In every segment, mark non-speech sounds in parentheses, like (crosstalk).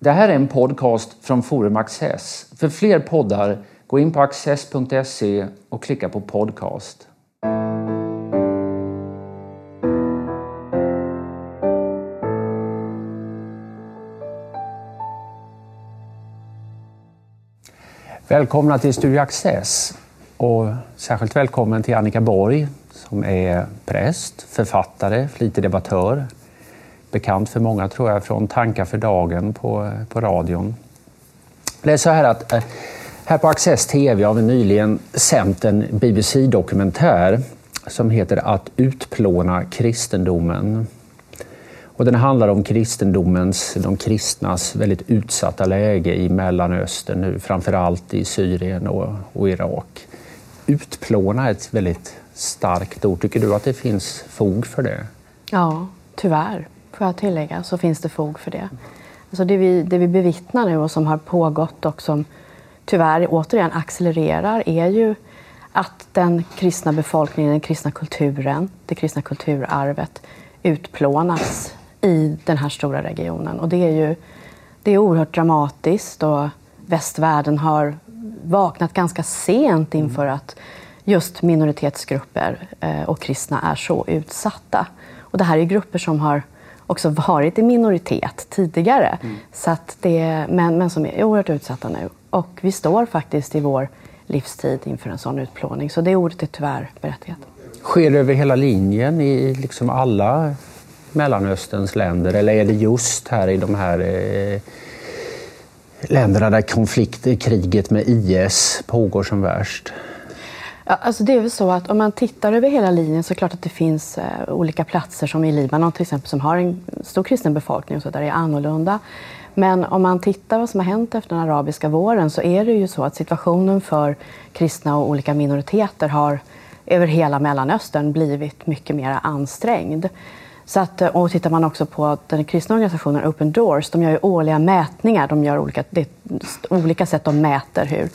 Det här är en podcast från Forum Access. För fler poddar, gå in på access.se och klicka på podcast. Välkomna till Studio Access och särskilt välkommen till Annika Borg som är präst, författare, flitig debattör. Bekant för många tror jag från Tankar för dagen på, på radion. Det är så här att eh, här på Access TV har vi nyligen sänt en BBC-dokumentär som heter Att utplåna kristendomen. Och den handlar om kristendomens, de kristnas väldigt utsatta läge i Mellanöstern nu, framförallt i Syrien och, och Irak. Utplåna är ett väldigt starkt ord. Tycker du att det finns fog för det? Ja, tyvärr, får jag tillägga, så finns det fog för det. Alltså det, vi, det vi bevittnar nu och som har pågått och som tyvärr återigen accelererar är ju att den kristna befolkningen, den kristna kulturen, det kristna kulturarvet utplånas i den här stora regionen. Och det är ju det är oerhört dramatiskt och västvärlden har vaknat ganska sent inför att just minoritetsgrupper eh, och kristna är så utsatta. Och det här är grupper som har också varit i minoritet tidigare, mm. så att det, men, men som är oerhört utsatta nu. Och vi står faktiskt i vår livstid inför en sån utplåning, så det ordet är tyvärr berättigat. Sker det över hela linjen i liksom alla Mellanösterns länder eller är det just här i de här eh, länderna där konflikter, kriget med IS pågår som värst? Ja, alltså det är väl så att om man tittar över hela linjen så är det klart att det finns eh, olika platser som i Libanon till exempel som har en stor kristen befolkning och så där det är annorlunda. Men om man tittar vad som har hänt efter den arabiska våren så är det ju så att situationen för kristna och olika minoriteter har över hela Mellanöstern blivit mycket mer ansträngd. Så att, eh, och tittar man också på den kristna organisationen Open Doors, de gör ju årliga mätningar. De gör olika, det olika sätt de mäter hur,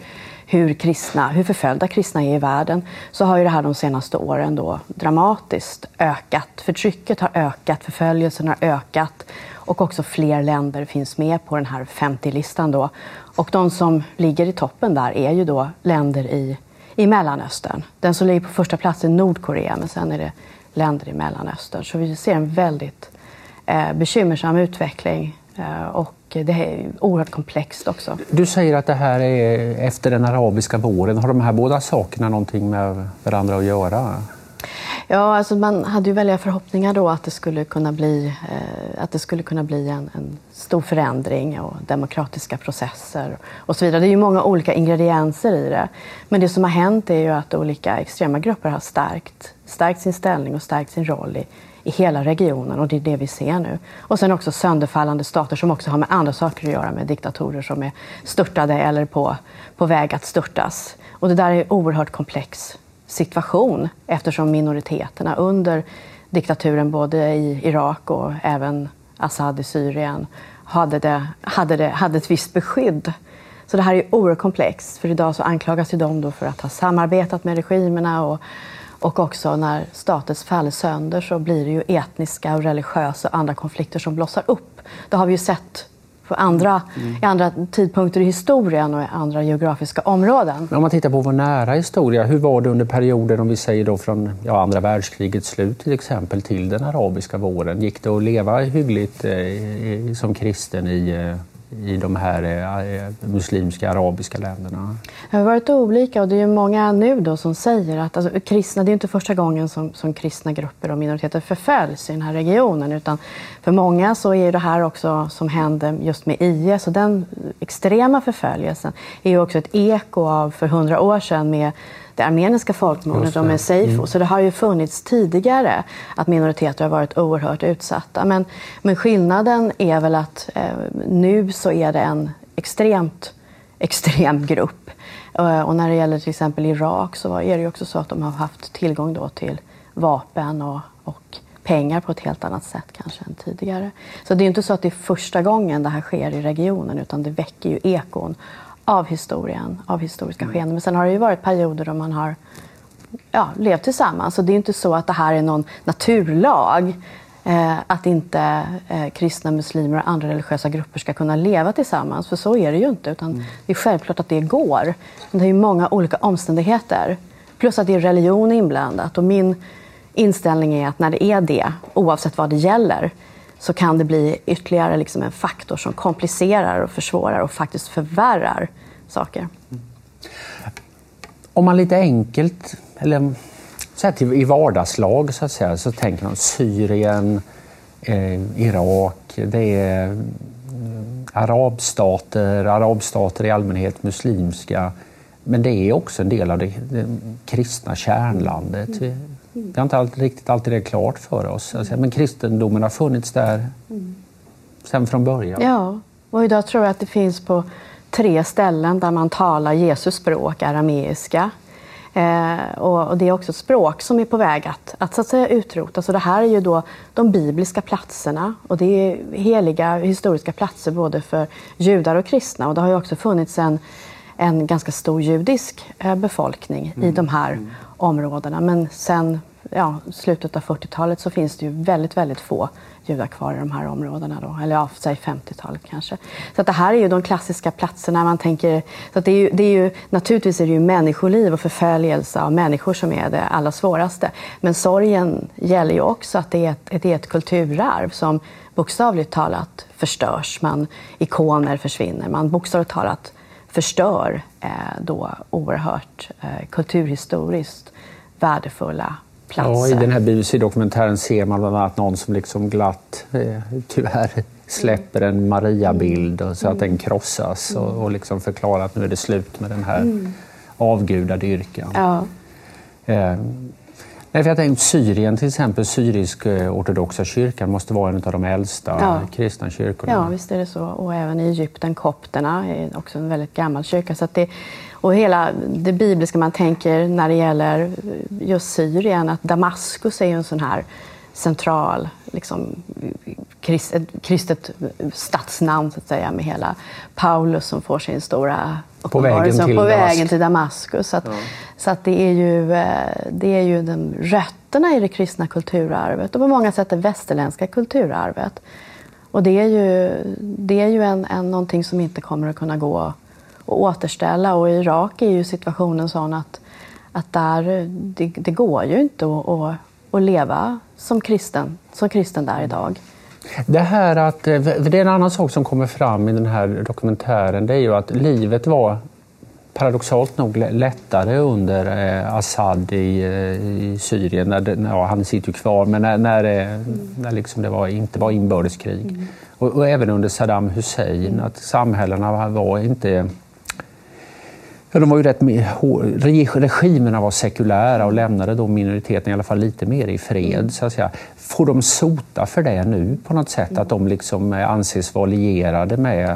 hur, kristna, hur förföljda kristna är i världen. Så har ju det här de senaste åren då dramatiskt ökat. Förtrycket har ökat, förföljelsen har ökat och också fler länder finns med på den här 50-listan. Då. Och de som ligger i toppen där är ju då länder i, i Mellanöstern. Den som ligger på första plats är Nordkorea, men sen är det länder i Mellanöstern. Så vi ser en väldigt eh, bekymmersam utveckling och det är oerhört komplext också. Du säger att det här är efter den arabiska våren. Har de här båda sakerna någonting med varandra att göra? Ja, alltså man hade ju väldiga förhoppningar då att det skulle kunna bli, eh, att det skulle kunna bli en, en, stor förändring och demokratiska processer och så vidare. Det är ju många olika ingredienser i det. Men det som har hänt är ju att olika extrema grupper har stärkt, stärkt sin ställning och stärkt sin roll i, i hela regionen och det är det vi ser nu. Och sen också sönderfallande stater som också har med andra saker att göra, med diktatorer som är störtade eller på, på väg att störtas. Och det där är oerhört komplex situation eftersom minoriteterna under diktaturen både i Irak och även Assad i Syrien hade, det, hade, det, hade ett visst beskydd. Så det här är oerhört komplext, för idag så anklagas ju de då för att ha samarbetat med regimerna och, och också när stater faller sönder så blir det ju etniska och religiösa och andra konflikter som blossar upp. Det har vi ju sett på andra, mm. i andra tidpunkter i historien och i andra geografiska områden. om man tittar på vår nära historia, hur var det under perioden, om vi säger då från ja, andra världskrigets slut till exempel till den arabiska våren? Gick det att leva hyggligt eh, som kristen i eh, i de här eh, eh, muslimska arabiska länderna? Det har varit olika och det är många nu då som säger att alltså, kristna, det är inte första gången som, som kristna grupper och minoriteter förföljs i den här regionen utan för många så är det här också som hände just med IS och den extrema förföljelsen är ju också ett eko av för hundra år sedan med det armeniska folkmordet och med Seifo. Mm. Så det har ju funnits tidigare att minoriteter har varit oerhört utsatta. Men, men skillnaden är väl att eh, nu så är det en extremt extrem grupp. Eh, och när det gäller till exempel Irak så är det ju också så att de har haft tillgång då till vapen och, och pengar på ett helt annat sätt kanske än tidigare. Så det är inte så att det är första gången det här sker i regionen utan det väcker ju ekon av historien, av historiska mm. skeenden. Men sen har det ju varit perioder då man har ja, levt tillsammans. Så det är inte så att det här är någon naturlag. eh, att inte eh, kristna, muslimer och andra religiösa grupper ska kunna leva tillsammans. För så är det ju inte. Utan mm. Det är självklart att det går. Men det är ju många olika omständigheter. Plus att det är religion inblandat. Och min inställning är att när det är det, oavsett vad det gäller, så kan det bli ytterligare liksom en faktor som komplicerar och försvårar och faktiskt förvärrar saker. Om man lite enkelt, eller så här i vardagslag så att säga, så tänker man Syrien, eh, Irak, det är mm, arabstater, arabstater i allmänhet muslimska. Men det är också en del av det, det kristna kärnlandet. Vi, har inte alltid, riktigt alltid det klart för oss. Alltså, men kristendomen har funnits där sen från början. Ja, och idag tror jag att det finns på tre ställen där man talar Jesus språk, arameiska. Eh, och, och, det är också ett språk som är på väg att, att, så att säga, utrotas. Så det här är ju då de bibliska platserna och det är heliga historiska platser både för judar och kristna. Och det har ju också funnits en, en ganska stor judisk eh, befolkning mm. i de här mm områdena. Men sen ja, slutet av 40-talet så finns det ju väldigt, väldigt få judar kvar i de här områdena. Då. Eller ja, säg 50-talet kanske. Så att det här är ju de klassiska platserna man tänker... Så att det är ju, det är ju, naturligtvis är det ju människoliv och förföljelse av människor som är det allra svåraste. Men sorgen gäller ju också att det är ett, det är ett kulturarv som bokstavligt talat förstörs. Man, ikoner försvinner. Man bokstavligt talat förstör eh, då oerhört eh, kulturhistoriskt värdefulla platser. Ja, I den här BBC-dokumentären ser man bland annat någon som liksom glatt, eh, tyvärr, släpper en Maria-bild så att mm. den krossas och, och liksom förklarar att nu är det slut med den här mm. avgudadyrkan. Ja. Eh, Nej, för jag tänkte, Syrien till exempel, syrisk eh, ortodoxa kyrkan måste vara en av de äldsta ja. kristna kyrkorna. Ja, visst är det så. Och även i Egypten, kopterna är också en väldigt gammal kyrka. Så det, och hela det bibliska man tänker när det gäller just Syrien, att Damaskus är ju en sån här central, liksom, krist, kristet stadsnamn så att säga, med hela Paulus som får sin stora på vägen till, på vägen till Damaskus. Så, att, ja. så att det, är ju, eh, det är ju de rötterna i det kristna kulturarvet och på många sätt det västerländska kulturarvet. Och det är ju, det är ju en, en, någonting som inte kommer att kunna gå att återställa. Och i Irak är ju situationen sån att, att där, det, det går ju inte att, att, att leva som kristen, som kristen där idag. Det här att, det är en annan sak som kommer fram i den här dokumentären, det är ju att livet var paradoxalt nog lättare under eh, Assad i, eh, i Syrien. När, ja, han sitter ju kvar, men när, när, när liksom det var, inte var inbördeskrig. Mm. Och, och, även under Saddam Hussein, att samhällena var inte Ja, de var ju rätt, regimerna var sekulära och lämnade då minoriteten i alla fall lite mer i fred. Mm. Så att säga. Får de sota för det nu på något sätt? Att de liksom eh, anses vara lierade med,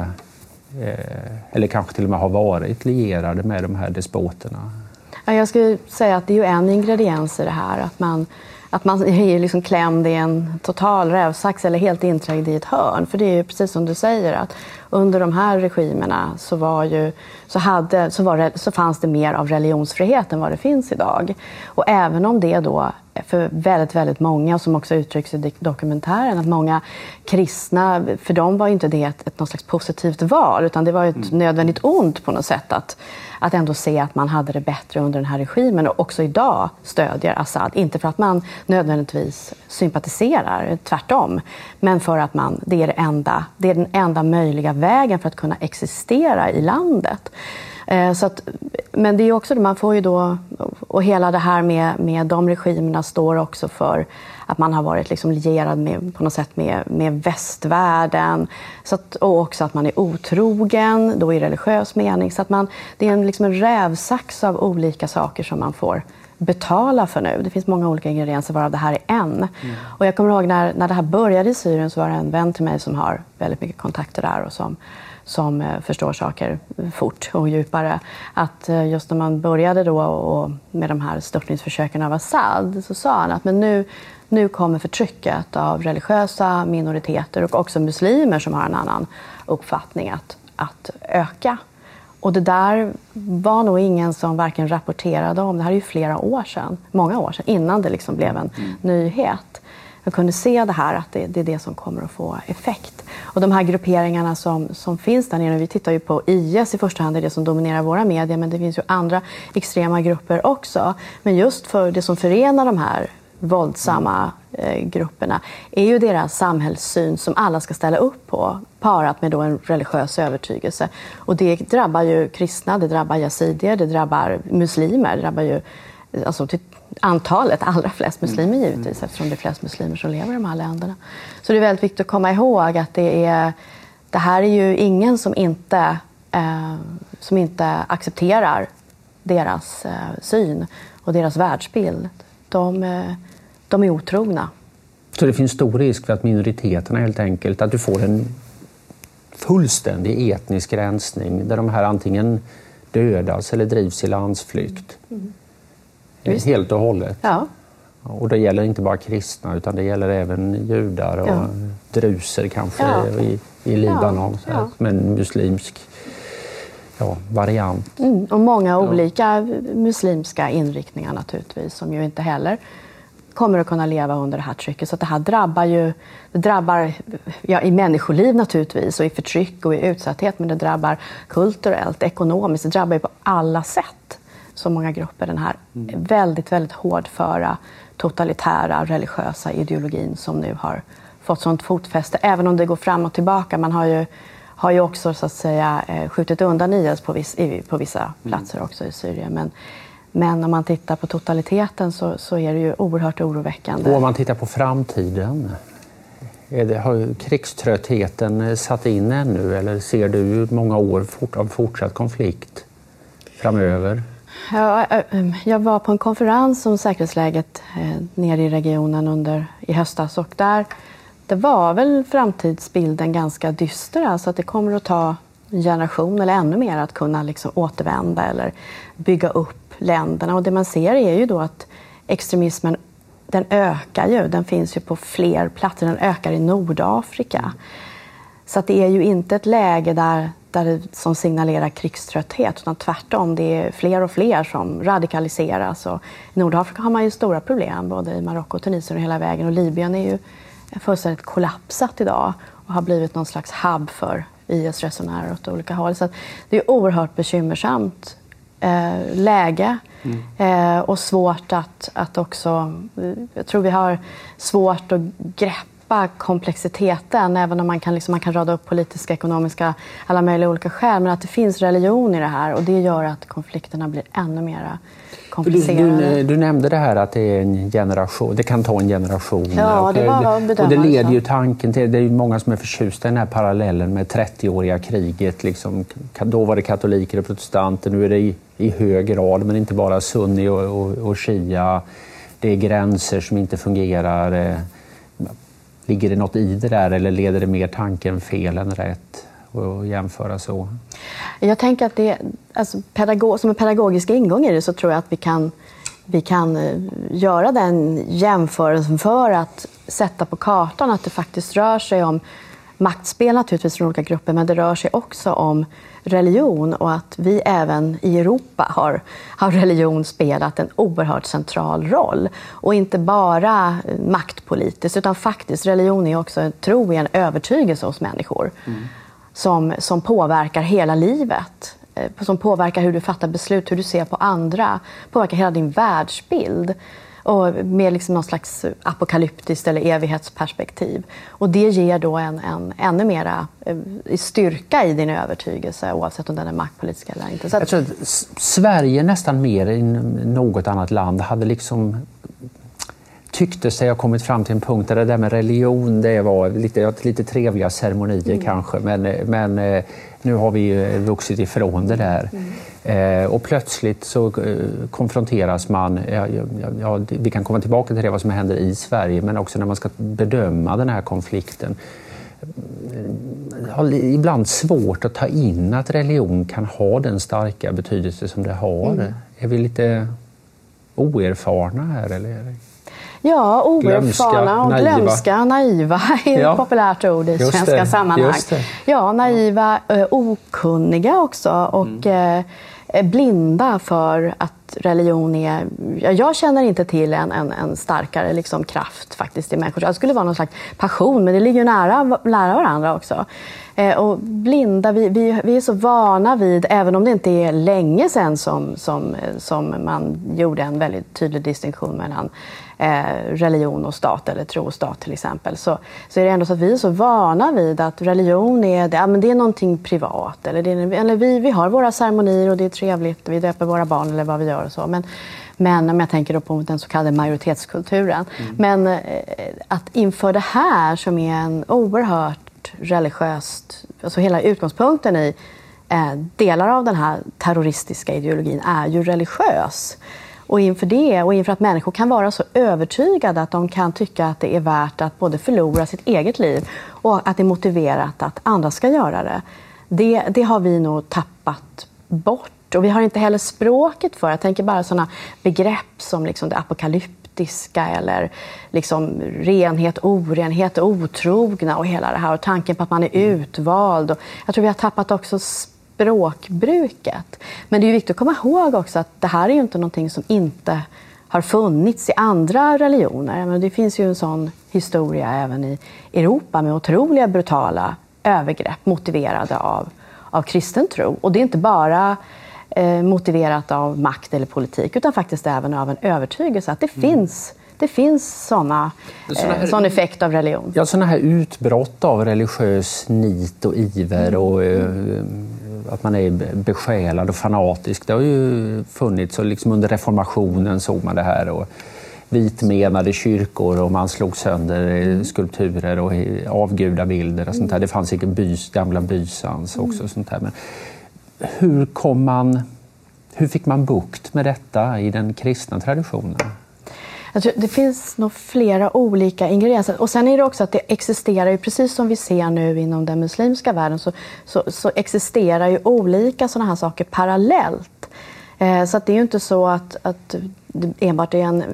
eh, eller kanske till och med har varit lierade med de här despoterna? jag skulle säga att det är en ingrediens i det här. Att man, att man är liksom klämd i en total rävsax eller helt inträngd i ett hörn. För det är ju precis som du säger, att under de här regimerna så, var ju, så, hade, så, var så fanns det mer av religionsfrihet än vad det finns idag. Och även om det då för väldigt, väldigt många, som också uttrycks i dokumentären, att många kristna, för dem var inte det ett, ett något slags positivt val, utan det var ett mm. nödvändigt ont på något sätt att, att ändå se att man hade det bättre under den här regimen och också idag stödjer Assad. Inte för att man nödvändigtvis sympatiserar, tvärtom, men för att man, det, är det, enda, det är den enda möjliga vägen för att kunna existera i landet. Eh, så att, men det är också det, man får ju då, och hela det här med, med de regimerna står också för att man har varit liksom lierad med, på något sätt med, med västvärlden. Så att, och också att man är otrogen, då i religiös mening. Så att man, det är en, liksom en rävsax av olika saker som man får betala för nu. Det finns många olika ingredienser varav det här är en. Mm. Och jag kommer ihåg när, när det här började i Syrien så var det en vän till mig som har väldigt mycket kontakter där och som som eh, förstår saker fort och djupare. Att eh, just när man började då och med de här störtningsförsöken av Assad så sa han att men nu, nu kommer förtrycket av religiösa minoriteter och också muslimer som har en annan uppfattning att, att öka. Och det där var nog ingen som varken rapporterade om, det här är ju flera år sedan, många år sedan, innan det liksom blev en mm. nyhet. Jag kunde se det här, att det, det, är det som kommer att få effekt. Och de här grupperingarna som, som finns där nere, vi tittar ju på IS i första hand, det är det som dominerar våra medier, men det finns ju andra extrema grupper också. Men just för det som förenar de här våldsamma eh, grupperna är ju deras samhällssyn som alla ska ställa upp på parat med då en religiös övertygelse. Och det drabbar ju kristna, det drabbar yazidier, det drabbar muslimer, det drabbar ju alltså till antalet, allra flest muslimer mm. givetvis eftersom det är flest muslimer som lever i de här länderna. Så det är väldigt viktigt att komma ihåg att det är det här är ju ingen som inte, eh, som inte accepterar deras eh, syn och deras världsbild. De, eh, de är otrogna. Så det finns stor risk för att minoriteterna helt enkelt, att du får en fullständig etnisk rensning där de här antingen dödas eller drivs i landsflykt. Mm. Helt och hållet. Ja. Och det gäller inte bara kristna utan det gäller även judar och ja. druser kanske ja. i, i Libanon. Ja. Ja. Men muslimsk ja, variant. Mm. Och många olika muslimska inriktningar naturligtvis som ju inte heller kommer att kunna leva under det här trycket. Så det här drabbar ju det drabbar ja, i människoliv naturligtvis och i förtryck och i utsatthet men det drabbar kulturellt, ekonomiskt, det drabbar ju på alla sätt så många grupper den här mm. väldigt, väldigt hårdföra totalitära religiösa ideologin som nu har fått sånt fotfäste, även om det går fram och tillbaka. Man har ju, har ju också så att säga, eh, skjutit undan IS på, viss, på vissa mm. platser också i Syrien. Men, men om man tittar på totaliteten så, så är det ju oerhört oroväckande. Och om man tittar på framtiden, det, har krigströttheten satt in ännu eller ser du många år av fortsatt konflikt framöver? Ja, jag var på en konferens om säkerhetsläget eh, nere i regionen under, i höstas och där det var väl framtidsbilden ganska dyster. Alltså att det kommer att ta en generation eller ännu mer att kunna liksom återvända eller bygga upp länderna. Och det man ser är ju då att extremismen den ökar ju. Den finns ju på fler platser. Den ökar i Nordafrika. Så att det är ju inte ett läge där där det, som signalerar krigströtthet, utan tvärtom. Det är fler och fler som radikaliseras. Och I Nordafrika har man ju stora problem, både i Marocko, Tunisien och hela vägen. Och Libyen är ju fullständigt kollapsat idag och har blivit någon slags hubb för IS-resenärer åt olika håll. Så det är oerhört bekymmersamt eh, läge mm. eh, och svårt att, att också... Jag tror vi har svårt att greppa komplexiteten, även om man kan, liksom, man kan rada upp politiska, ekonomiska, alla möjliga olika skäl. Men att det finns religion i det här och det gör att konflikterna blir ännu mer komplicerade. Du, du, du, nämnde det här att det, är en generation, det kan ta en generation. Ja, det var och, och det leder ju tanken till, det är många som är förtjusta i den här parallellen med 30-åriga kriget. Liksom, då var det katoliker och protestanter, nu är det i, hög grad, men inte bara sunni och, och, och shia. Det är gränser som inte fungerar eh, Ligger det något i det där eller leder det mer tanken fel än rätt att jämföra så? Jag tänker att det, alltså, pedagog, som en pedagogisk ingång i det så tror jag att vi kan, vi kan eh, göra den jämförelsen för att sätta på kartan att det faktiskt rör sig om maktspel naturligtvis från olika grupper, men det rör sig också om religion och att vi även i Europa har, har religion spelat en oerhört central roll. Och inte bara maktpolitiskt, utan faktiskt religion är också en tro, en övertygelse hos människor mm. som, som påverkar hela livet eh, som påverkar hur du fattar beslut, hur du ser på andra, påverkar hela din världsbild och med liksom någon slags apokalyptiskt eller evighetsperspektiv. Och det ger då en, en ännu mera eh, styrka i din övertygelse oavsett om den är maktpolitisk eller inte. Så att... Jag tror att Sverige nästan mer än något annat land hade liksom tyckte sig ha kommit fram till en punkt där det där med religion det var lite, lite trevliga ceremonier mm. kanske men, men eh, nu har vi vuxit ifrån det där. Mm. Eh, och plötsligt så eh, konfronteras man, ja, ja, vi kan komma tillbaka till det vad som händer i Sverige, men också när man ska bedöma den här konflikten. Jag har ibland svårt att ta in att religion kan ha den starka betydelse som det har. Mm. Är vi lite oerfarna här? Eller? Ja, oerfarna och naiva. glömska, naiva (laughs) är ja. ett populärt ord i svenska sammanhang. Ja, naiva, ja. okunniga också. Och, mm. är blinda för att religion är... Jag känner inte till en, en, en starkare liksom, kraft faktiskt i människor. Det skulle vara någon slags passion, men det ligger ju nära, nära varandra också. Eh, och blinda, vi, vi, vi, är så vana vid, även om det inte är länge sedan som, som, som man gjorde en väldigt tydlig distinktion mellan eh, religion och stat, eller tro och stat till exempel, så, så är det ändå så att vi är så vana vid att religion är, ja, men det är någonting privat. Eller, det eller vi, vi har våra ceremonier och det är trevligt, vi döper våra barn eller vad vi gör och så. Men, men om jag tänker på den så kallade majoritetskulturen. Mm. Men eh, att inför det här som är en oerhört religiöst, alltså hela utgångspunkten i eh, delar av den här terroristiska ideologin är ju religiös. Och inför det, och inför att människor kan vara så övertygade att de kan tycka att det är värt att både förlora sitt eget liv och att det är motiverat att andra ska göra det. Det, det har vi nog tappat bort. Och vi har inte heller språket för Jag tänker bara sådana begrepp som liksom det apokalyptiska eller liksom renhet, orenhet, otrogna och hela det här. Och tanken på att man är utvald. Och jag tror vi har tappat också språkbruket. Men det är viktigt att komma ihåg också att det här är ju inte någonting som inte har funnits i andra religioner. Men det finns ju en sån historia även i Europa med otroliga brutala övergrepp motiverade av, av kristen tro. Och det är inte bara motiverat av makt eller politik utan faktiskt även av en övertygelse att det mm. finns det finns såna, eh, sån effekt av religion. Ja, sådana här utbrott av religiös nit och iver mm. och eh, att man är besjälad och fanatisk. Det har ju funnits och liksom under reformationen såg man det här. Och vitmenade kyrkor och man slog sönder skulpturer och avgudabilder och sånt där. Det fanns säkert bys, gamla bysans också. Och sånt där. Men hur, kom man, hur fick man bukt med detta i den kristna traditionen? Tror, det finns nog flera olika ingredienser. Och sen är det också att det existerar ju, precis som vi ser nu inom den muslimska världen, så, så, så existerar ju olika sådana här saker parallellt. Eh, så att det är ju inte så att, att det enbart är en,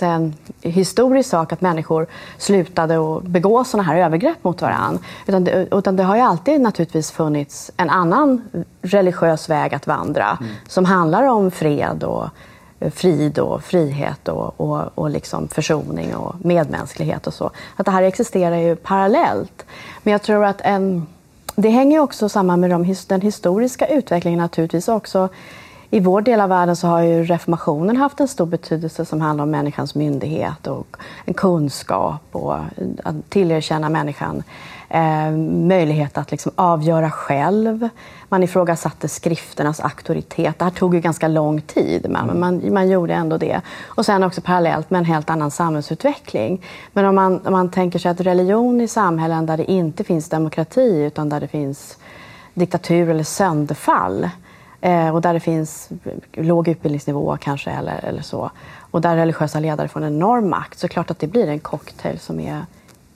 en historisk sak att människor slutade att begå sådana här övergrepp mot varandra. Utan det, utan det har ju alltid naturligtvis funnits en annan religiös väg att vandra mm. som handlar om fred och frid och frihet och, och, och liksom försoning och medmänsklighet och så. Att det här existerar ju parallellt. Men jag tror att en, det hänger också samman med de, den historiska utvecklingen naturligtvis också. I vår del av världen så har ju reformationen haft en stor betydelse som handlar om människans myndighet och en kunskap och att tillerkänna människan eh, möjlighet att liksom avgöra själv. Man ifrågasatte skrifternas auktoritet. Det här tog ju ganska lång tid, men mm. man, man gjorde ändå det. Och sen också parallellt med en helt annan samhällsutveckling. Men om man, om man tänker sig att religion i samhällen där det inte finns demokrati utan där det finns diktatur eller sönderfall eh, och där det finns låg utbildningsnivå kanske eller, eller så och där religiösa ledare får en enorm makt så är det klart att det blir en cocktail som är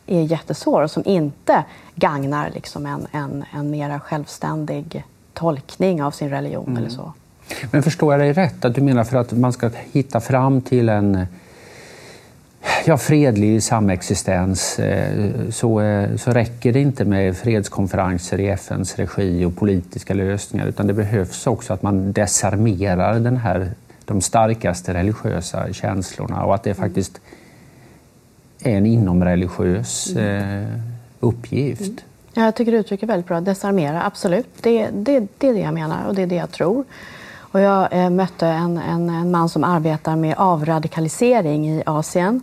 är jättesvår och som inte gagnar liksom en, en, en mera självständig tolkning av sin religion mm. eller så. Men förstår jag dig rätt? Att du menar för att man ska hitta fram till en ja, fredlig samexistens eh, så, eh, så räcker det inte med fredskonferenser i FNs regi och politiska lösningar utan det behövs också att man desarmerar den här, de starkaste religiösa känslorna och att det faktiskt är en inomreligiös eh, uppgift. Mm. Ja, jag tycker du uttrycker väldigt bra. Desarmera, absolut. Det, det, det är det jag menar och det är det jag tror. Och jag eh, mötte en, en, en, man som arbetar med avradikalisering i Asien.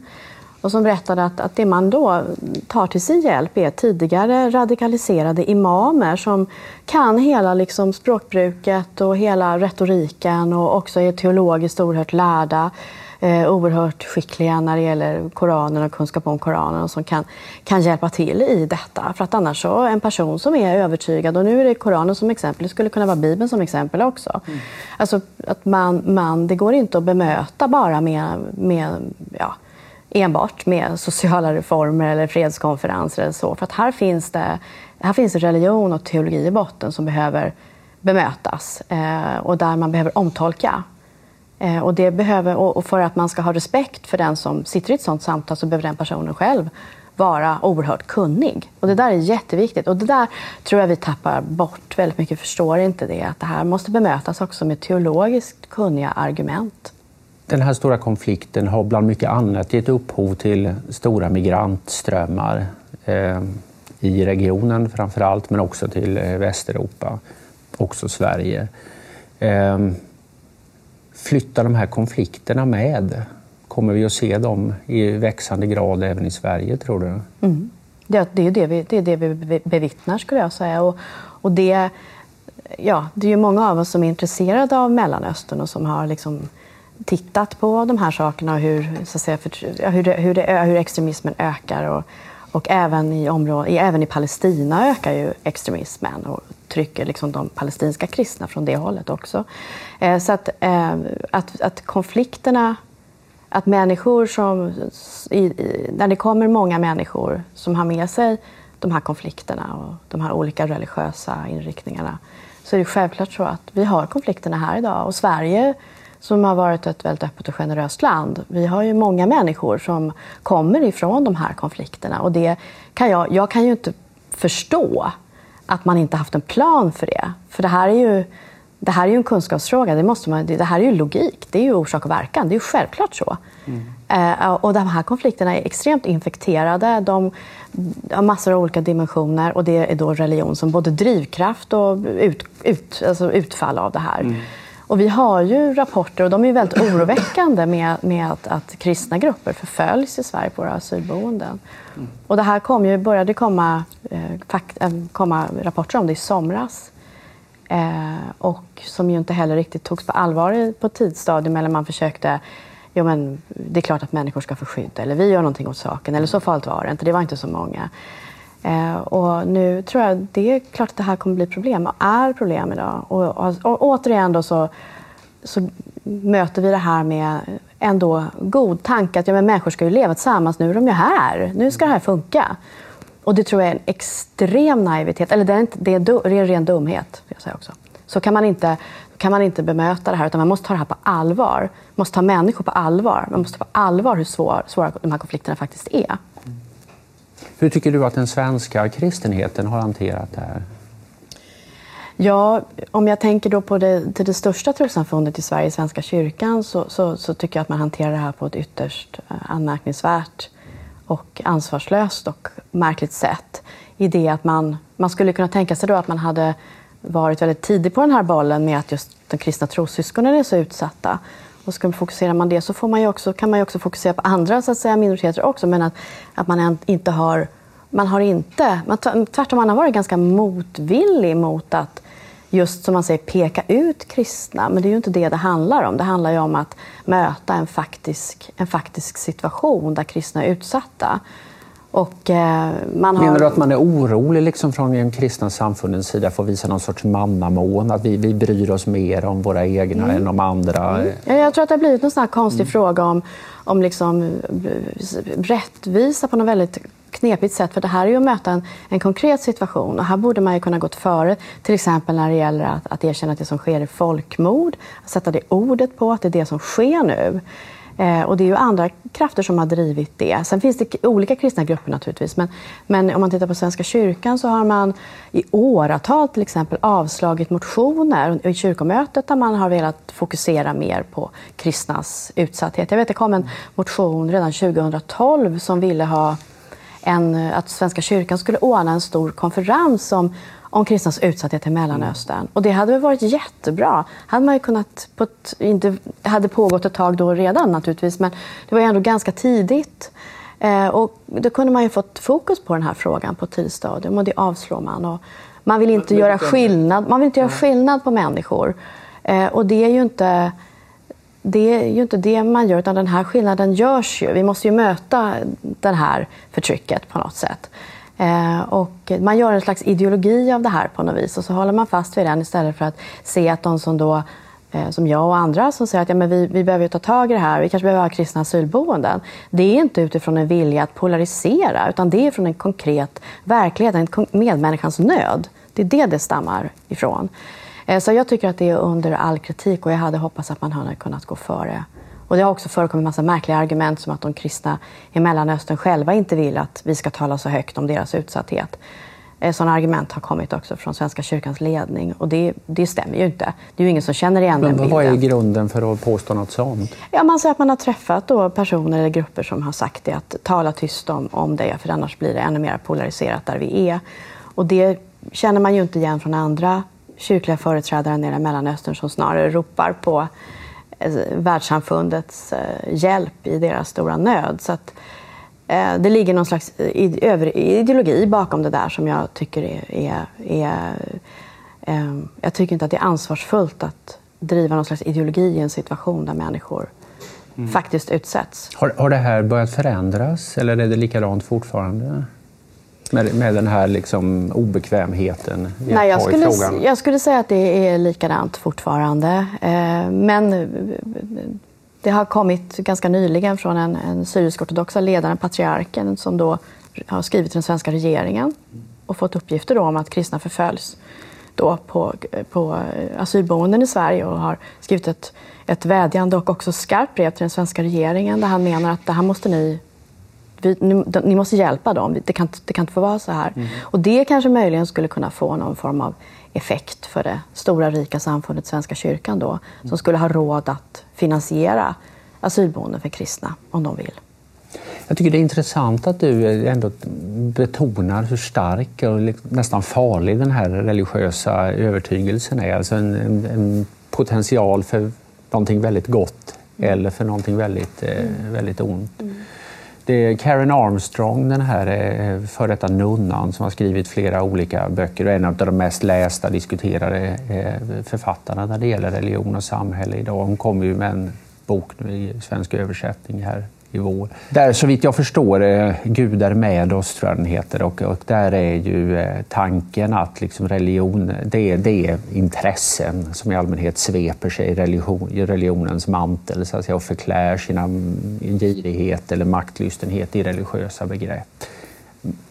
Och som berättade att, att det man då tar till sin hjälp är tidigare radikaliserade imamer som kan hela liksom språkbruket och hela retoriken och också är teologiskt oerhört lärda eh, oerhört skickliga när det gäller Koranen och kunskap om Koranen och som kan, kan hjälpa till i detta. För att annars så, en person som är övertygad, och nu är det Koranen som exempel, det skulle kunna vara Bibeln som exempel också. Mm. Alltså att man, man, det går inte att bemöta bara med, med ja, enbart med sociala reformer eller fredskonferenser eller så. För att här finns det här finns religion och teologi i botten som behöver bemötas eh, och där man behöver omtolka Eh, och, det behöver, och för att man ska ha respekt för den som sitter i ett sådant samtal så behöver den personen själv vara oerhört kunnig. Och det där är jätteviktigt. Och det där tror jag vi tappar bort väldigt mycket, förstår inte det. Att det här måste bemötas också med teologiskt kunniga argument. Den här stora konflikten har bland mycket annat gett upphov till stora migrantströmmar eh, i regionen framför allt, men också till eh, Västeuropa, också Sverige. Eh, flytta de här konflikterna med? Kommer vi att se dem i växande grad även i Sverige, tror du? Mm. Det, det, är det, vi, det är det vi bevittnar, skulle jag säga. Och, och det, ja, det är ju många av oss som är intresserade av Mellanöstern och som har liksom tittat på de här sakerna och hur, så att säga, för, hur, det, hur, det, hur extremismen ökar. Och, och även i, områden, även i Palestina ökar ju extremismen och trycker liksom de palestinska kristna från det hållet också. Eh, så att, eh, att, att konflikterna att människor som... I, i, när det kommer många människor som har med sig de här konflikterna och de här olika religiösa inriktningarna så är det självklart så att vi har konflikterna här idag. Och Sverige, som har varit ett väldigt öppet och generöst land, vi har ju många människor som kommer ifrån de här konflikterna. Och det kan jag, jag kan ju inte förstå att man inte haft en plan för det. För det här är ju det här är ju en kunskapsfråga. Det, måste man, det här är ju logik. Det är ju orsak och verkan. Det är ju självklart så. Mm. Eh, och de här konflikterna är extremt infekterade. De har massor av olika dimensioner. Och det är då religion som både drivkraft och ut, ut, alltså utfall av det här. Mm. Och vi har ju rapporter, och de är väldigt oroväckande, med, med att, att kristna grupper förföljs i Sverige på våra asylboenden. Mm. Och det här kom ju, började komma, eh, fakt, eh, komma rapporter om det i somras. Eh, och som ju inte heller riktigt togs på allvar på ett tidsstadium. Eller man försökte, jo men det är klart att människor ska få skydd. Eller vi gör någonting åt saken. Eller så farligt var det inte. Det var inte så många. Eh, och nu tror jag det är klart att det här kommer bli problem och är problem idag. Och, och, och återigen då så, så möter vi det här med ändå god tanke att ja, men människor ska ju leva tillsammans. Nu är de ju här. Nu ska det här funka. Och det tror jag är en extrem naivitet, eller det är, inte, det är, det är ren dumhet. Jag säga också. Så kan man, inte, kan man inte bemöta det här, utan man måste ta det här på allvar. Man måste ta människor på allvar. Man måste ta på allvar hur svår, svåra de här konflikterna faktiskt är. Hur tycker du att den svenska kristenheten har hanterat det här? Ja, om jag tänker då på det, till det största trossamfundet i Sverige, Svenska kyrkan, så, så, så, tycker jag att man hanterar det här på ett ytterst eh, anmärkningsvärt och ansvarslöst och märkligt sätt. I det att man, man skulle kunna tänka sig då att man hade varit väldigt tidig på den här bollen med att just de kristna trossyskonen är så utsatta. Och ska fokuserar man det så får man också, kan man ju också fokusera på andra så att säga, minoriteter också. Men att, att man inte har... Man har inte... Man, tvärtom, man har varit ganska motvillig mot att just som man säger peka ut kristna. Men det är ju inte det det handlar om. Det handlar ju om att möta en faktisk, en faktisk situation där kristna är utsatta. Och, eh, man har... Menar du att man är orolig liksom, från de kristna samfundens sida för att visa någon sorts mannamån? Att vi, vi bryr oss mer om våra egna mm. än om andra? Mm. Jag tror att det har blivit en sån konstig mm. fråga om, om liksom, eh, rättvisa på något väldigt knepigt sätt. För det här är ju att möta en, en konkret situation. Och här borde man ju kunna gått före. Till exempel när det gäller att, att erkänna att det som sker är folkmord. Att sätta det ordet på att det är det som sker nu. Eh, och det är ju andra krafter som har drivit det. Sen finns det olika kristna grupper naturligtvis. Men, men om man tittar på Svenska kyrkan så har man i åratal till exempel avslagit motioner i kyrkomötet där man har velat fokusera mer på kristnas utsatthet. Jag vet det kom en motion redan 2012 som ville ha en, att Svenska kyrkan skulle ordna en stor konferens om, om kristnas utsatthet i Mellanöstern. Mm. Och det hade väl varit jättebra. Hade man kunnat på ett, inte, hade pågått ett tag då redan naturligtvis, men det var ändå ganska tidigt. Eh, och då kunde man ju fått fokus på den här frågan på ett tidigt stadium och det avslår man. Och man vill inte göra skillnad, man vill inte göra skillnad på människor. Eh, och det är ju inte det är ju inte det man gör, utan den här skillnaden görs ju. Vi måste ju möta det här förtrycket på något sätt. Eh, och man gör en slags ideologi av det här på något vis och så håller man fast vid den istället för att se att de som då eh, som jag och andra som säger att ja, men vi, vi behöver ta tag i det här, vi kanske behöver ha kristna asylboenden. Det är inte utifrån en vilja att polarisera, utan det är från en konkret verklighet, en medmänniskans nöd. Det är det det stammar ifrån. Eh, så jag tycker att det är under all kritik och jag hade hoppats att man hade kunnat gå före och det har också förekommit massa märkliga argument som att de kristna i Mellanöstern själva inte vill att vi ska tala så högt om deras utsatthet. Eh, sådana argument har kommit också från Svenska kyrkans ledning och det, det stämmer ju inte. Det är ju ingen som känner igen Men den bilden. vad är grunden för att påstå något sånt? Ja, man säger att man har träffat då personer eller grupper som har sagt det, att tala tyst om, om det, för annars blir det ännu mer polariserat där vi är. Och det känner man ju inte igen från andra kyrkliga företrädare nere i Mellanöstern som snarare ropar på världssamfundets eh, hjälp i deras stora nöd. Så att, eh, det ligger någon slags ideologi bakom det där som jag tycker är, är, är jag tycker inte att det är ansvarsfullt att driva någon slags ideologi i en situation där människor mm. faktiskt utsätts. Har, har det här börjat förändras eller är det likadant fortfarande? Med, med den här liksom obekvämheten Nej, jag skulle, frågan? Jag skulle säga att det är likadant fortfarande. Eh, men det har kommit ganska nyligen från en, en syrisk-ortodoxa ledaren, patriarken, som då har skrivit till den svenska regeringen och fått uppgifter om att kristna förföljs då på, på asylboenden i Sverige och har skrivit ett, ett vädjande och också skarpt brev till den svenska regeringen där han menar att det här måste ni vi, ni, ni, måste hjälpa dem. Det kan, det kan inte få vara så här. Mm. Och det kanske möjligen skulle kunna få någon form av effekt för det stora rika samfundet Svenska kyrkan då, mm. som skulle ha råd att finansiera asylboenden för kristna om de vill. Jag tycker det är intressant att du ändå betonar hur stark och nästan farlig den här religiösa övertygelsen är. Alltså en, en, en potential för någonting väldigt gott mm. eller för någonting väldigt, eh, väldigt ont. Mm. Det är Karen Armstrong, den här eh, före detta nunnan som har skrivit flera olika böcker och är en av de mest lästa diskuterade eh, författarna när det gäller religion och samhälle idag. Hon kommer ju med en bok nu i svensk översättning här i vår. Där så vitt jag förstår, eh, Gud är med oss tror jag den heter och, och där är ju eh, tanken att liksom religion, det är, det är intressen som i allmänhet sveper sig i, religion, i religionens mantel så att säga, och förklär sina mm, girighet eller maktlystenhet i religiösa begrepp.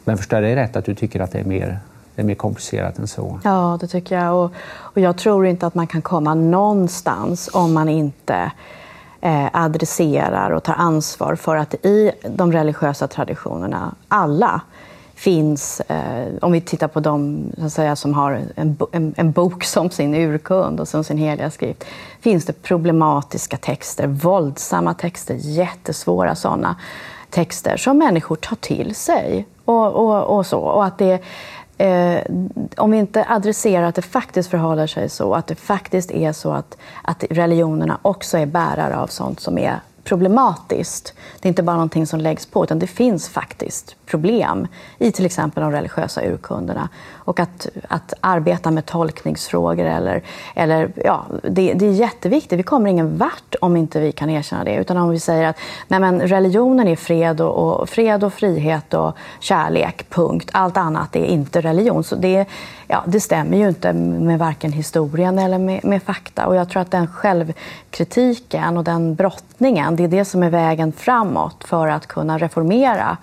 Men förstår jag dig rätt att du tycker att det är mer det är mer komplicerat än så. Ja, det tycker jag. Och, och jag tror inte att man kan komma någonstans om man inte eh, adresserar och tar ansvar för att i de religiösa traditionerna, alla, finns, eh, om vi tittar på de så att säga, som har en, en, en, bok (laughs) som sin urkund och som sin heliga skrift, finns det problematiska texter, våldsamma texter, jättesvåra sådana texter som människor tar till sig. Och, och, och så. Och att det Eh, om vi inte adresserar att det faktiskt förhåller sig så, att det faktiskt är så att, att religionerna också är bärare av sånt som är problematiskt. Det är inte bara någonting som läggs på, utan det finns faktiskt problem i till exempel de religiösa urkunderna. Och att, att arbeta med tolkningsfrågor, eller, eller, ja, det, det är jätteviktigt. Vi kommer ingen vart om inte vi kan erkänna det. Utan om vi säger att nej men, religionen är fred och, och, fred och frihet och kärlek, punkt. Allt annat är inte religion. Så det, ja, det stämmer ju inte med varken historien eller med, med fakta. Och jag tror att den självkritiken och den brottningen, det är det som är vägen framåt för att kunna reformera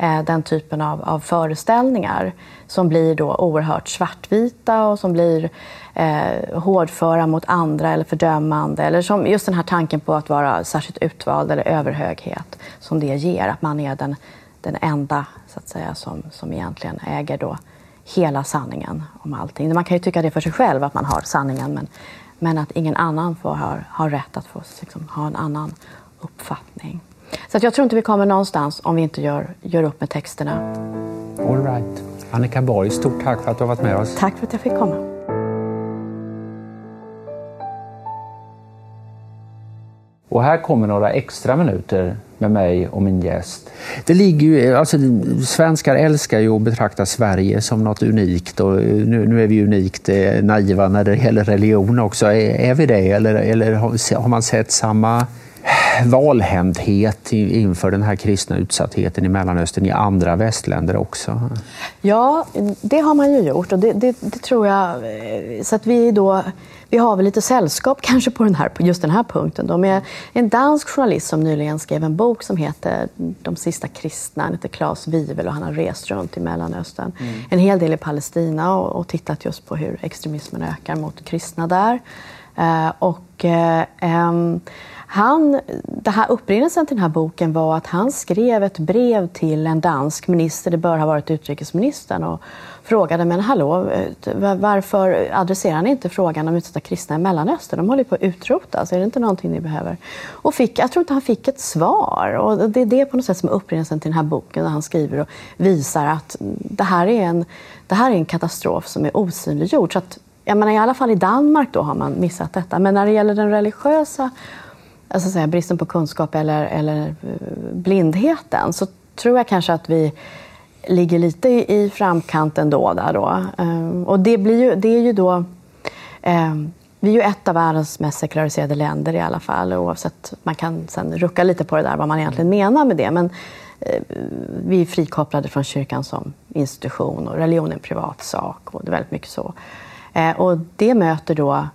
eh, den typen av, av, föreställningar som blir då oerhört svartvita och som blir eh, hårdföra mot andra eller fördömande. Eller som just den här tanken på att vara särskilt utvald eller överhöghet som det ger, att man är den, den enda så att säga, som, som egentligen äger då hela sanningen om allting. Man kan ju tycka det för sig själv, att man har sanningen, men, men att ingen annan får ha, har rätt att få liksom, ha en annan uppfattning. Så att jag tror inte vi kommer någonstans om vi inte gör, gör upp med texterna. All right. Annika Borg, stort tack för att du har varit med oss. Tack för att jag fick komma. Och här kommer några extra minuter med mig och min gäst. Det ligger ju, alltså, svenskar älskar ju att betrakta Sverige som något unikt och nu, nu är vi unikt eh, naiva när det gäller religion också. Är, är vi det eller, eller har, har man sett samma valhänthet inför den här kristna utsattheten i Mellanöstern i andra västländer också? Ja, det har man ju gjort och det, det, det tror jag. Eh, så att vi då vi har väl lite sällskap (laughs) kanske på, den här, på just den här punkten. Då, med en dansk journalist som nyligen skrev en bok som heter De sista kristna. Han heter Claes Wivel och han har rest runt i Mellanöstern. Mm. En hel del i Palestina och, och, tittat just på hur extremismen ökar mot kristna där. Eh, och, eh, han, det här upprinnelsen till den här boken var att han skrev ett brev till en dansk minister, det bör ha varit utrikesministern, och frågade men hallå, eh, varför adresserar ni inte frågan om utsatta kristna i Mellanöstern? De håller på att utrotas, är det inte någonting ni behöver? Och fick, jag tror inte han fick ett svar. Och det är det på något sätt som är upprinnelsen till den här boken, där han skriver och visar att det här är en, det här är en katastrof som är osynliggjord. Så att, jag menar, I alla fall i Danmark då har man missat detta. Men när det gäller den religiösa alltså säga, bristen på kunskap eller, eller eh, blindheten så tror jag kanske att vi ligger lite i framkanten då. Där då. Ehm, och det, blir ju, det är ju då... Eh, vi är ju ett av världens mest sekulariserade länder i alla fall. Oavsett, man kan sen rucka lite på det där, vad man egentligen menar med det. Men eh, vi är frikopplade från kyrkan som institution och religion är en privat sak. Och det är väldigt mycket så. Eh, och det möter då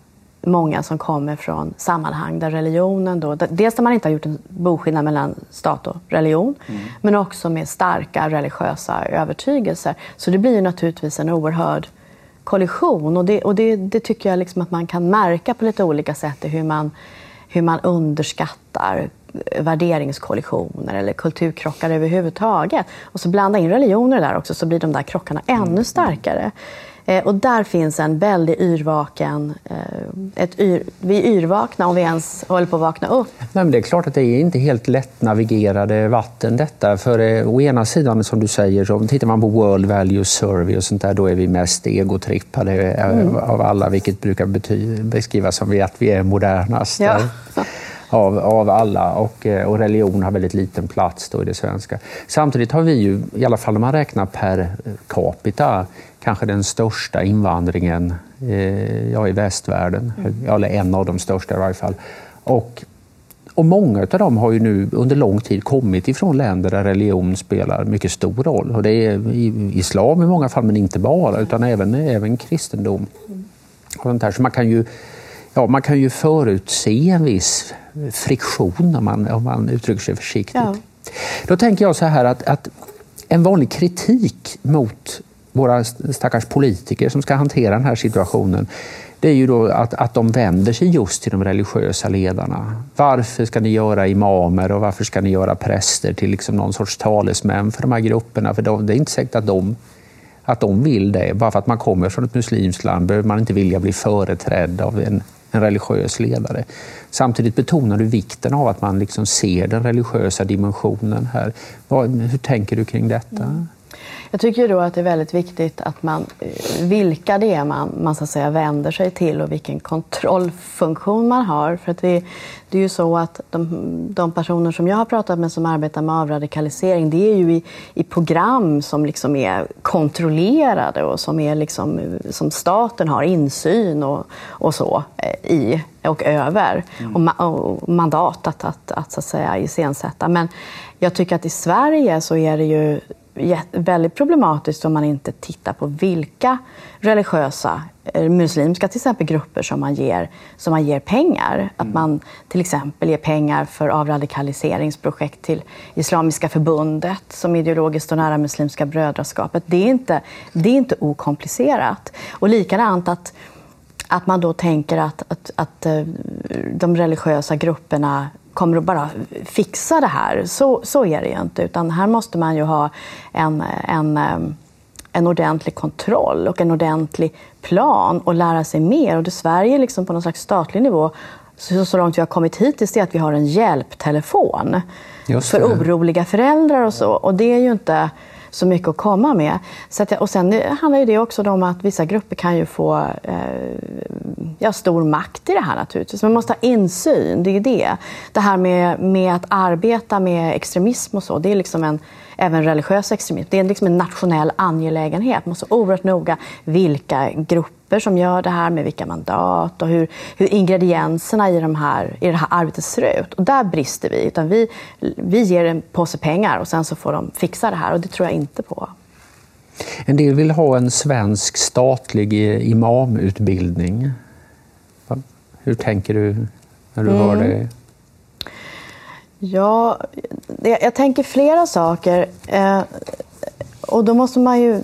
många som kommer från sammanhang där religionen då, dels där man inte har gjort en boskillnad mellan stat och religion, mm. men också med starka religiösa övertygelser. Så det blir naturligtvis en oerhörd kollision och det, och det, det tycker jag liksom att man kan märka på lite olika sätt i hur man, hur man underskattar värderingskollisioner eller kulturkrockar överhuvudtaget. Och så blanda in religioner där också så blir de där krockarna ännu mm. starkare. Eh, och där finns en väldigt yrvaken... Eh, ett yr, vi är yrvakna om vi ens håller på att vakna upp. Nej, men det är klart att det är inte helt lätt navigerade vatten detta. För eh, å ena sidan, som du säger, så tittar man på World Value Survey och sånt där, då är vi mest egotrippade mm. av alla, vilket brukar bety- beskrivas som att vi är modernast. Ja. (laughs) Av, av, alla och, och religion har väldigt liten plats då i det svenska. Samtidigt har vi ju, i alla fall om man räknar per capita, kanske den största invandringen eh, ja, i västvärlden. Mm. Eller en av de största i varje fall. Och, och många av dem har ju nu under lång tid kommit ifrån länder där religion spelar mycket stor roll. Och det är islam i många fall, men inte bara, utan även, även kristendom. Och sånt här. Så man kan ju Ja, man kan ju förutse en viss friktion om man, om man uttrycker sig försiktigt. Ja. Då tänker jag så här att, att en vanlig kritik mot våra stackars politiker som ska hantera den här situationen, det är ju då att, att de vänder sig just till de religiösa ledarna. Varför ska ni göra imamer och varför ska ni göra präster till liksom någon sorts talesmän för de här grupperna? För de, det är inte säkert att de, att de vill det. Bara för att man kommer från ett muslimskt land behöver man inte vilja bli företrädd av en, en religiös ledare. Samtidigt betonar du vikten av att man liksom ser den religiösa dimensionen här. Hur tänker du kring detta? Mm. Jag tycker då att det är väldigt viktigt att man, eh, vilka det är man, man så att säga, vänder sig till och vilken kontrollfunktion man har. För att det, det är ju så att de, de, personer som jag har pratat med som arbetar med avradikalisering, det är ju i, i program som liksom är kontrollerade och som, är liksom, som staten har insyn och, och så eh, i och över. Mm. Och, och, mandat att, att, att, så att säga, iscensätta. Men jag tycker att i Sverige så är det ju väldigt problematiskt om man inte tittar på vilka religiösa, eh, muslimska till exempel, grupper som man ger, som man ger pengar. Mm. Att man till exempel ger pengar för avradikaliseringsprojekt till Islamiska förbundet som ideologiskt står nära Muslimska brödraskapet. Det är inte, det är inte okomplicerat. Och likadant att att man då tänker att, att, att eh, de religiösa grupperna kommer att bara fixa det här. Så, så är det ju inte. Utan här måste man ju ha en, en, en ordentlig kontroll och en ordentlig plan och lära sig mer. Och det Sverige liksom på någon slags statlig nivå, så, så långt vi har kommit hittills, är att vi har en hjälptelefon för oroliga föräldrar och så. Och det är ju inte så mycket att komma med. Så att, och sen eh, handlar ju det också om att vissa grupper kan ju få eh, ja, stor makt i det här naturligtvis. Man måste ha insyn, det är det. Det här med, med att arbeta med extremism och så, det är liksom en, även religiös extremism, det är liksom en nationell angelägenhet. Man måste oerhört noga vilka grupper som gör det här, med vilka mandat och hur, hur ingredienserna i, de här, i det här arbetet ser ut. Och där brister vi. Utan vi. Vi ger en påse pengar och sen så får de fixa det här och det tror jag inte på. En del vill ha en svensk statlig imamutbildning. Hur tänker du när du mm. hör det? Ja, jag tänker flera saker. Eh, och då måste man ju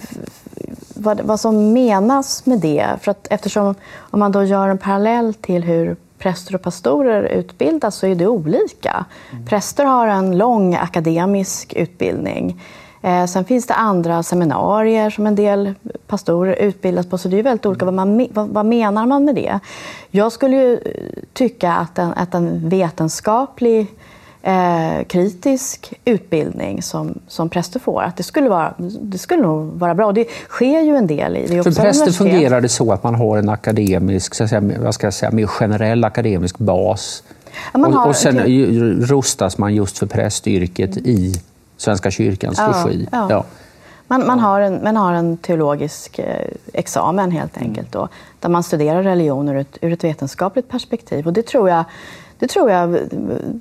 vad, vad som menas med det. För att eftersom om man då gör en parallell till hur präster och pastorer utbildas så är det olika. Mm. Präster har en lång akademisk utbildning. Eh, sen finns det andra seminarier som en del pastorer utbildas på, så det är väldigt olika. Vad, man, vad, vad, menar man med det? Jag skulle ju tycka att en, att en vetenskaplig eh, kritisk utbildning som, som präster får. Att det, skulle vara, det skulle nog vara bra. Och det sker ju en del i det. För präster fungerar det så att man har en akademisk, så att säga, vad ska jag säga, mer generell akademisk bas. Och, och sen till... rustas man just för prästyrket i Svenska kyrkans ja, regi. Ja. ja. Man, man, har en, man har en teologisk eh, examen helt enkelt, då, där man studerar religioner ur ett, ur ett vetenskapligt perspektiv. Och det tror jag det tror jag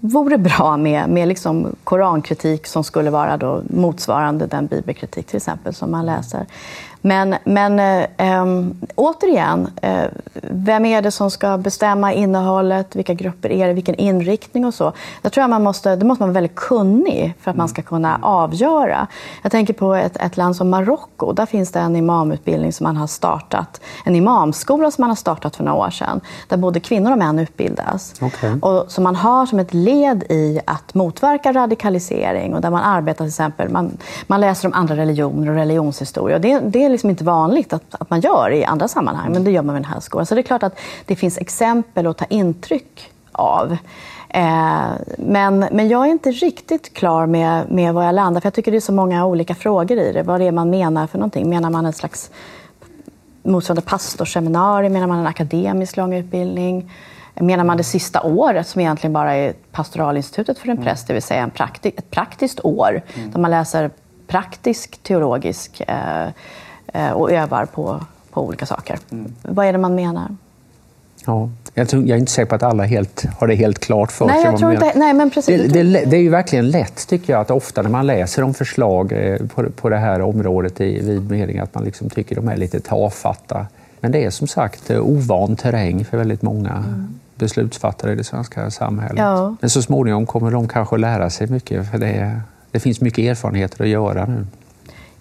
vore bra med, med liksom korankritik som skulle vara då motsvarande den bibelkritik till exempel som man läser. Men, men äh, återigen, äh, vem är det som ska bestämma innehållet? Vilka grupper är det? Vilken inriktning och så? Jag tror att man måste, det måste man vara väldigt kunnig för att man ska kunna avgöra. Jag tänker på ett, ett land som Marocko. Där finns det en imamutbildning som man har startat. En imamskola som man har startat för några år sedan. Där både kvinnor och män utbildas. Okay. Och som man har som ett led i att motverka radikalisering och där man arbetar till exempel, man, man läser om andra religioner och religionshistoria. Och det, det är liksom inte vanligt att, att man gör i andra sammanhang, men det gör man med den här skolan. Så det är klart att det finns exempel att ta intryck av. Eh, men, men jag är inte riktigt klar med, med var jag landar, för jag tycker det är så många olika frågor i det. Vad det är man menar för någonting. Menar man en slags motsvarande pastorsseminarium? Menar man en akademisk lång utbildning? Menar man det sista året som egentligen bara är pastoralinstitutet för en präst, det vill säga en prakti ett praktiskt år mm. där man läser praktisk teologisk Eh, och övar på, på olika saker. Mm. Vad är det man menar? Ja, jag, tror, jag är inte säker på att alla helt, har det helt klart för nej, sig. Jag tror inte, nej, men precis. Det, det, det, är ju verkligen lätt, tycker jag, att ofta när man läser om förslag eh, på, på det här området i vid mening, att man liksom tycker de är lite tafatta. Men det är som sagt eh, ovan terräng för väldigt många mm. beslutsfattare i det svenska samhället. Ja. Men så småningom kommer de kanske att lära sig mycket, för det, det finns mycket erfarenheter att göra nu.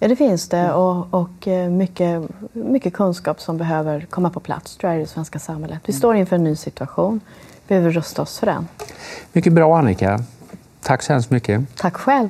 Ja, det finns det och, och eh, mycket, mycket kunskap som behöver komma på plats tror jag, i det svenska samhället. Vi står inför en ny situation. Vi behöver rusta oss för den. Mycket bra Annika. Tack så hemskt mycket. Tack själv.